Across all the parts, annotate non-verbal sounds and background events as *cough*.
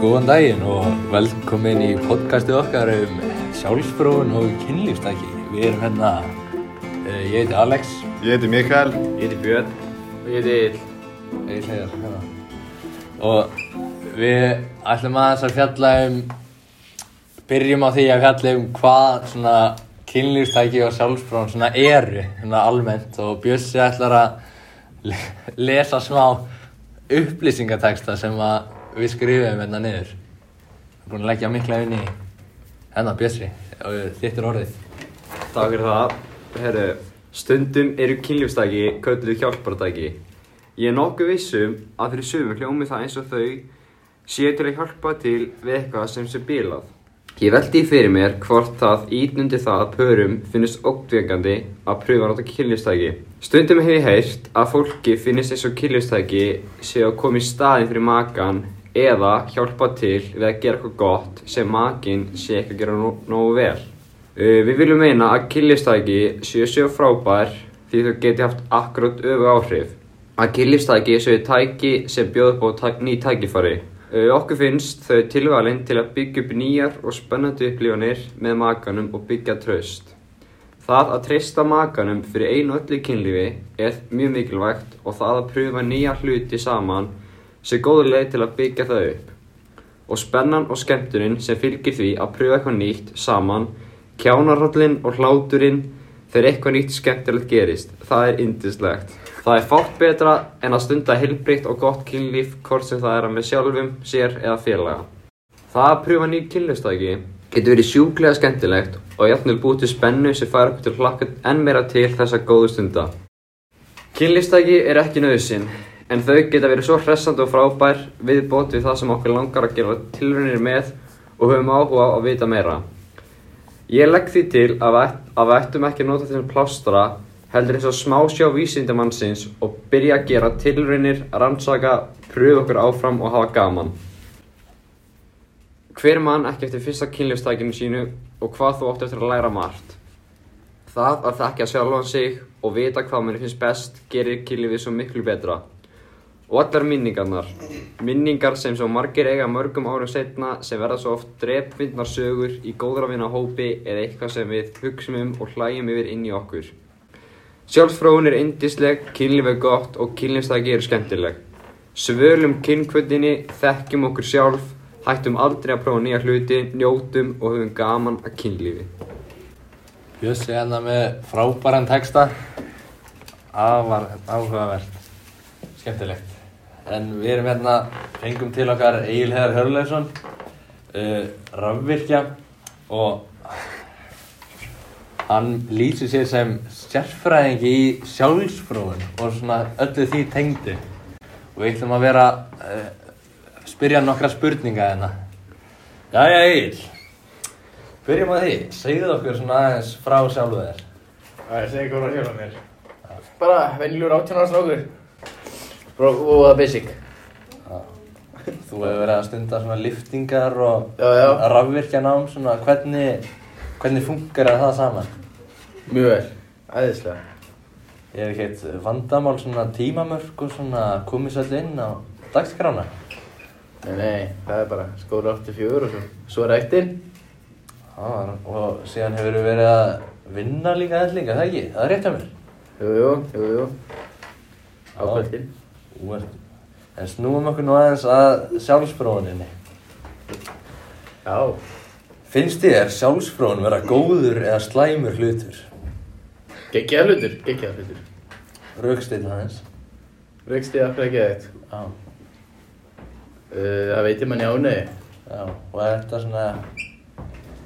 Góðan daginn og velkomin í podcastið okkar um sjálfsfróun og kynlífstæki. Við erum hérna, uh, ég heiti Alex, Ég heiti Mikael. Ég heiti Björn og ég heiti Eil. ég segir hérna. Og við ætlum aðeins að fjalla um, byrjum á því að fjalla um hvað svona kynlífstæki og sjálfsfróun svona eru, svona almennt. Og Bjössi ætlar að le- lesa smá upplýsingateksta sem að við skrifum hérna niður. Við erum búin að leggja mikla inn í hennar Bjössi og þittur orðið. Takk fyrir það. Herru, stundum eru kynlífstæki kölluð hjálpartæki. Ég er nokkuð vissum að fyrir sumum hljómi það eins og þau séu til að hjálpa til við eitthvað sem sé bílað. Ég veldi fyrir mér hvort það ítnundi það að pörum finnist ógtvingandi að pröfa að nota kynlífstæki. Stundum hef ég heyrt að fólki finnist eins og kynlífstæki séu að koma í staðin fyrir makan eða hjálpa til við að gera eitthvað gott sem makin sé ekki að gera nó nógu vel. Uh, við viljum meina að kynlífstæki séu séu frábær því þau geti haft akkurát öfu áhrif. Að kynlífstæki séu tæki sem bjóð upp á tæ ný tækifæri. Uh, okkur finnst þau tilvalin til að byggja upp nýjar og spennandi upplifanir með makanum og byggja traust. Það að treysta makanum fyrir einu öllu kynlífi er mjög mikilvægt og það að pröfa nýja hluti saman sé góð leið til að byggja það upp. Og spennan og skemmtunin sem fylgir því að pröfa eitthvað nýtt saman, kjánarhaldin og hláturinn þegar eitthvað nýtt skemmtilegt gerist. Það er yndislegt. Það er fátt betra en að stunda heilbreytt og gott kynlíf hvort sem það er að með sjálfum, sér eða félaga. Það að pröfa nýjum kynlífstæki getur verið sjúklega skemmtilegt og jafnvel búið til spennu sem fær okkur til hlakka enn meira til þessa góðu stunda. Kynlífstæki er ekki nöðsinn, en þau geta verið svo hressandi og frábær viðbót við það sem okkur langar að gera tilraunir með og höfum áhuga á að vita meira. Ég legg því til að við, ættum ekki að nota til plástra heldur eins og smásjá vísindamannsins og byrja að gera tilraunir, rannsaka, pröfu okkur áfram og hafa gaman. Hver mann ekki eftir fyrsta kynlífstækinu sínu og hvað þú átt eftir að læra margt. Það að þekkja sjálfan sig og vita hvað manni finnst best gerir kynlífið svo miklu betra. Og allar minningarnar. Minningar sem svo margir eiga mörgum árum setna sem verða svo oft drepfindnar sögur í góðrafina hópi eða eitthvað sem við hugsum um og hlægjum yfir inn í okkur. Sjálfsfróun er yndisleg, kynlíf er gott og kynlífstæki eru skemmtileg. Svölum kynkvöldinni, þekkjum okkur sjálf, hættum aldrei að prófa nýja hluti, njótum og höfum gaman að kynlífi. Bjössi hérna með frábæran texta. Það var áhugavert. Skemmtilegt. En við erum hérna, fengum til okkar Egil Heðar Hörleifsson, uh, rafvirkja og hann lýsir sér sem sérfræðingi í sjálfsfróun og svona öllu því tengdu. Og við ætlum að vera, uh, spyrja nokkra spurninga hérna. Jæja Egil, byrjum á því, segðu okkur svona aðeins frá sjálfu þér. Það er segið góður að hjóla mér. Bara strákur. Bara og það basic. Þú hefur verið að stunda svona liftingar og rafvirkja nám, svona hvernig, hvernig funkar það saman? Mjög vel. Æðislega. Ég hef ekkert vandamál svona tímamörk og svona svolítið inn á dagskrána. Nei, nei, það er bara skóra 84 og svo. Svo er ættinn. Já, og síðan hefur verið að vinna líka eða líka, það ekki? Það er rétt að mér. Jú, jú, jú, jú. Á Já. er- En snúum okkur nú aðeins að sjálfsfróuninni. Já. Finnst þér sjálfsfróun vera góður eða slæmur hlutur? Gekkjaða hlutur, gekkjaða hlutur. Raukstinn aðeins. Af hverju ekki eitt. Já. Uh, það veitir manni ánegi. Já, og þetta svona,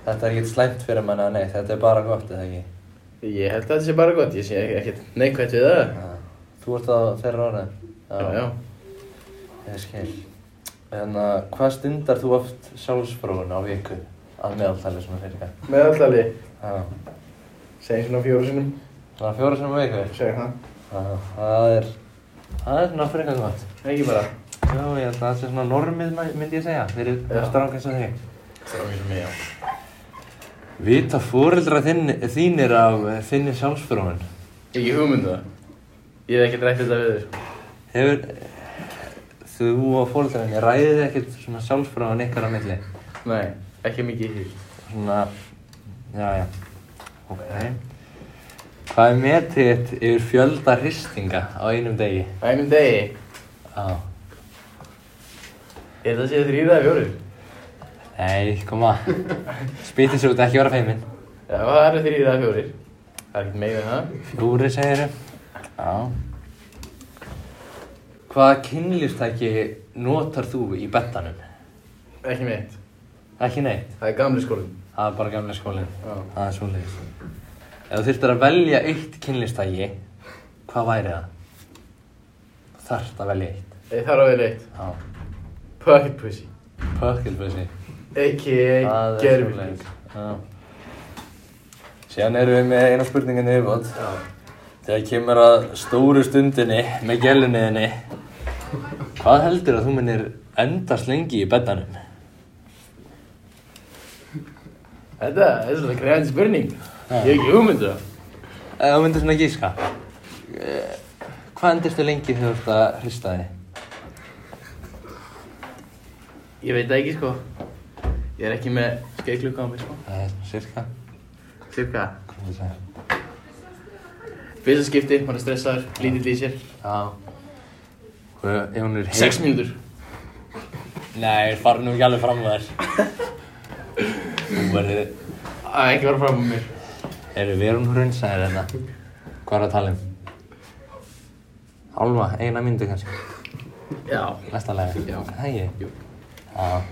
þetta er ekkert slæmt fyrir manna, nei, þetta er bara gott, eða ekki? Ég held að þetta sé bara gott. Ég sé ekkert neikvægt við það. Já. Þú ert á þeirra orðin? Já, já. Ég skil. En uh, hvað stundar þú oft sjálfsfróun á viku að meðaltali svona fyrir hvað? Meðallali. Já. Segjum svona fjóru sinum. Svona fjóra sem á viku? Segjum það. Já, það er, það er svona fyrir hvað gott. Ekki bara. Já, ég held að það sé svona normið, myndi ég segja, fyrir Já. stráng eins og þig. Strákir sem ég á. Vita fóreldra þinn, þínir af þinni sjálfsfróun? Ekki hugmyndu það. Ég hef ekkert rætt þetta við þér. Hefur þú og fólkdrarinn, ræðið ekkert svona sjálfsfráðan ykkar á milli? Nei, ekki mikið í því. Svona, já, já, ok. Hvað er metið yfir fjölda hristinga á einum degi? Á einum degi, Já. er það séð þrýra eða fjórir? Nei, koma. Spýtið svo út, ekki vera feiminn. Já, það eru þrýra eða fjórir. Það er ekkert en það. Fjóri segiru. Já. Hvaða kynlýfstæki notar þú í bettanum? Ekki mitt. Ekki neitt. Það er gamli skólinn. Það er bara gamlega skólinn. Já. Það er svoleiðis. Ef þú þurftir að velja eitt kynlýfstæki, hvað væri það? Þarft að velja eitt. Ég þarf að vera eitt. Já. Pocket pussy. Er gerfing. svoleiðis. Já. Síðan erum við með eina spurningan yfirbót. Já. Þegar kemur að stóru stundinni með gælunniðinni, hvað heldur að þú munir endast lengi í beddanum? Þetta er svona greiðandi spurning. Ég hef ekki hugmyndu það. Ef þú myndir svona gíska, hvað endistu lengi þegar þú ert að hrista þig? Ég veit það ekki sko. Ég er ekki með skeiklukka á mig sko. Það er cirka, Cirka. hvað þú segir? Fyrsta skipti, maður er stressaður, lítill í sér. Já. Hvað, ef hún er Sex mínútur. Nei, fara nú ekki alveg fram á þér. Þú verður, Það er ekki verið fram á mér. eru við erum hrunsaðir þetta? Hvað er að tala um? Hálfa, eina myndu kannski, Já. næsta lagi. Já. Það ekki? Jú. Já.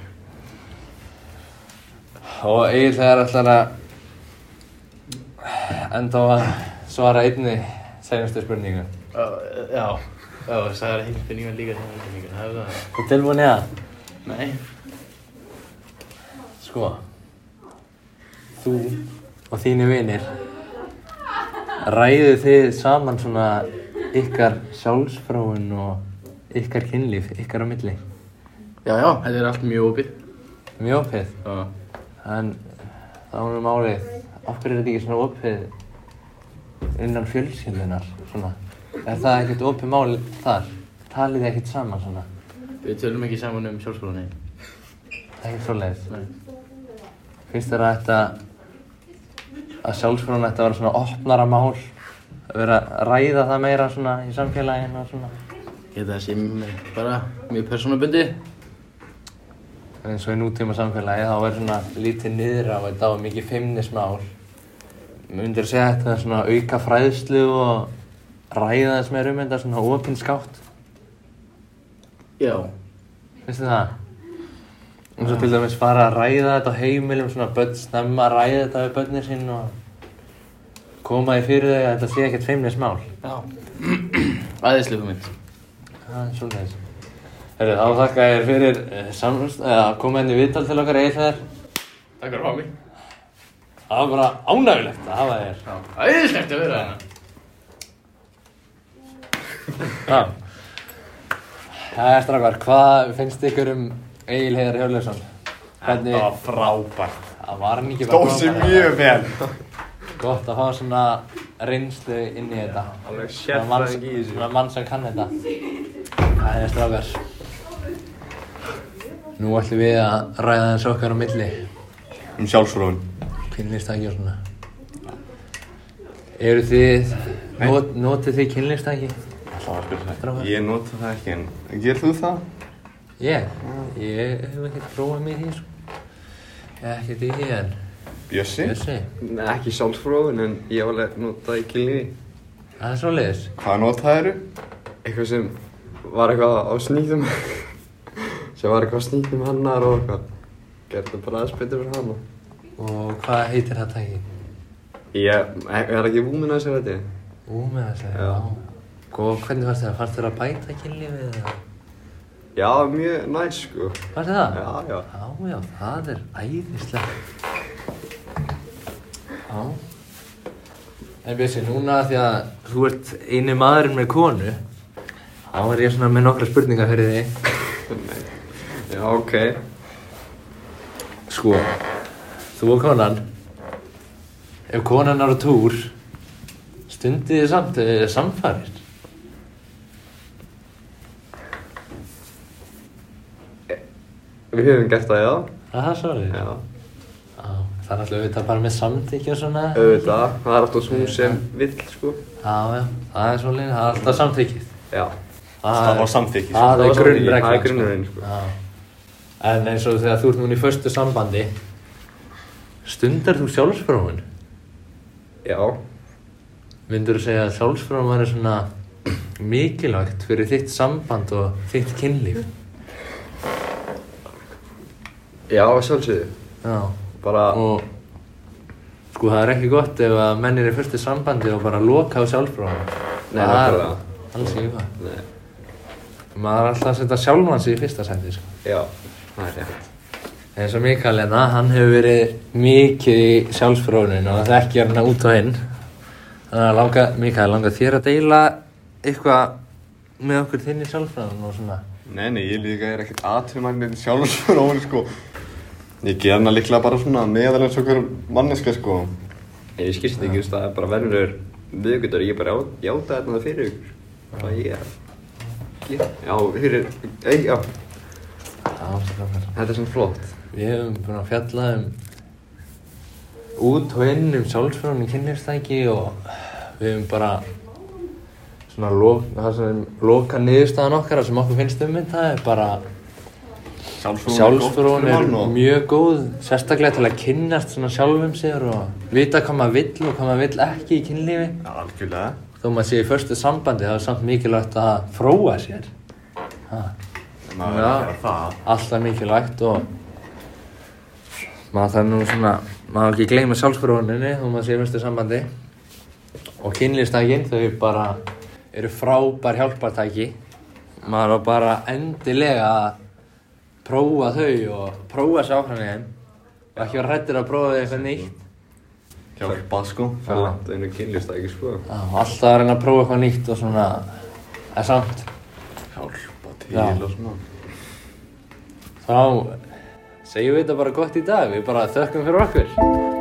Og Egil þegar ætlar að enda á að svara einni senastu spurningu. Uh, já. Er spurningar. Það er það. Þú tilbúin í það? Nei. Sko, þú og þínu vinir ræðu þið saman svona ykkar sjálfsfráin og ykkar kynlíf, ykkar á milli. Já, já, þetta er allt mjög opið. Mjög opið. Já. En þá er nú málið, af hverju er þetta ekki svona opið innan fjölskyldunar, svona? Er það ekkert opið mál þar? Talið þið ekkert saman svona? Við tölum ekki saman um sjálfsfróðan Það er ekkert svoleiðis. Nei. Finnst þér að þetta, að sjálfsfróðan ætti að vera svona opnara mál? Að vera að ræða það meira svona í samfélaginu og svona? Ég það sé bara mjög persónabundi. eins og í nútíma samfélagi þá er svona lítið niður á þetta og mikið feimnismál myndir segja að þetta er svona auka fræðslu og ræða þess meira um þetta svona opinskátt Já. finnst þið það? eins og til dæmis fara að ræða þetta á heimilum svona börn snemma að ræða þetta við börnir sín og koma því fyrir þau að þetta sé ekkert feimnismál Já. Æðislega hugmynd. það er svolítið Herru, þá þakka ég fyrir uh, samrúst, að koma henni viðtal til okkar eða þér. Takk fyrir að hafa mig. Það var bara ánægulegt að hafa þér. Æðislegt að vera hérna. Já. Það er strafgar, hvað finnst ykkur um Egil Heiðar Hjörleifsson? Hvernig, Það var frábært. það var hann ekki Stóð sér mjög vel. Gott að fá svona reynslu inn í þetta. Alveg sérfræðing í þessu. svona mann sem kann þetta. Það er strafgar. Nú ætlum við að ræða eins okkar á milli. Um sjálfsfróðun. Kynlistæki og svona. Eru þið, not, notið þið kynlistæki? Það var spyrðið. Strákar? Ég nota það ekki en ger þú það? Ég? Ég hef ekkert prófað mér sko. Ég hef ekkert í því, en Bjössi? Bjössi, Nei, ekki sjálfsfróðun en ég hef alveg notað í kynlífi. það er svoleiðis. Hvað notaðir Eitthvað sem var eitthvað á snýðum *laughs* sem var eitthvað á snýðum hannar og eitthvað gerði bara aðeins betur fyrir hana Og hvað heitir það tæki? Ég, er það ekki vúmin að segja þetta? Ú, með þess að, Já. já. Og hvernig fannst þér það? Fannst þér að bæta kynlífið eða? Já, mjög næst sko Fannst þér það? Já, já Já, já, það er æðislegt. Já. En Bjössi, núna því að þú ert eini maðurinn með konu, þá er ég svona með nokkra spurningar fyrir þig. Já, ok Sko, þú og konan, ef konan er á túr, stundið þið samt, eða samfarir. Við höfum gert það, já. Það er svolítið. Já. Já, það er alltaf auðvitað bara með samþykja og svona. Auðvitað, það er alltaf svo sem vill, sko. Já, já, það er svolítið, það er alltaf samþykkið. Já. Það var samþykki. Það Það er var grunnreglan. það er grunnurinn, sko. Já. En eins og þegar þú ert núna í förstu sambandi, stundar þú sjálfsfróun? Já. Myndur þú segja að sjálfsfróun var svona mikilvægt fyrir þitt samband og þitt kynlíf? Já, sjálfsögðu. Já. Bara, Og sko það er ekki gott ef að menn er í fyrstu sambandi og bara loka á sjálfsfróun. Nei, nákvæmlega. Alls ekki hvað. nei, Maður er alltaf að setja sjálfan sig í fyrsta sæti, sko. já, það er rétt. eins og Mikael hérna, hann hefur verið mikið í sjálfsfrónin og það ekki hérna út og inn þannig að langa, Mikael, langar þér að deila eitthvað með okkur þinn í sjálfsfrónin og svona Nei, nei, ég líka er ekkert aðtöfumænin sjálfsfróin, sko. Ég ger hana líklega bara svona meðal eins og hver manneska, sko. Ég skilst ekki, þú veist, það er bara verður viðgjöndar, ég bara já- játa þetta það fyrir ykkur. Það ég er. Já, já, fyrir, ei, já, þetta er svona flott. Við hefum búin að fjalla um út og inn um sjálfsfrónin kynlífstæki og við hefum bara svona loka niðurstaðan okkar það sem okkur finnst um þetta er bara Sjálfsfrón er mjög góð, sérstaklega til að kynnast svona sjálfum sér og vita hvað maður vill og hvað maður vill ekki í kynlífi. Algjörlega. Þó maður sé í förstu sambandi þá er samt mikilvægt að fróa sér. Já. er það. alltaf mikilvægt og maður þarf nú svona, maður ekki gleyma sjálfsfróninni þó maður sé í förstu sambandi. Og kynlífstækin þau bara eru frábær hjálpartæki. Maður var bara endilega að prófa þau og prófa í þeim og ekki vera hrættir að prófa þau eitthvað nýtt Hjálpa, sko. Það er langt einu kynlýfstæki, sko. Alltaf að reyna að prófa eitthvað nýtt og svona en samt Hjálpa til Já. og svona. þá segjum við þetta bara gott í dag við bara þökkum fyrir okkur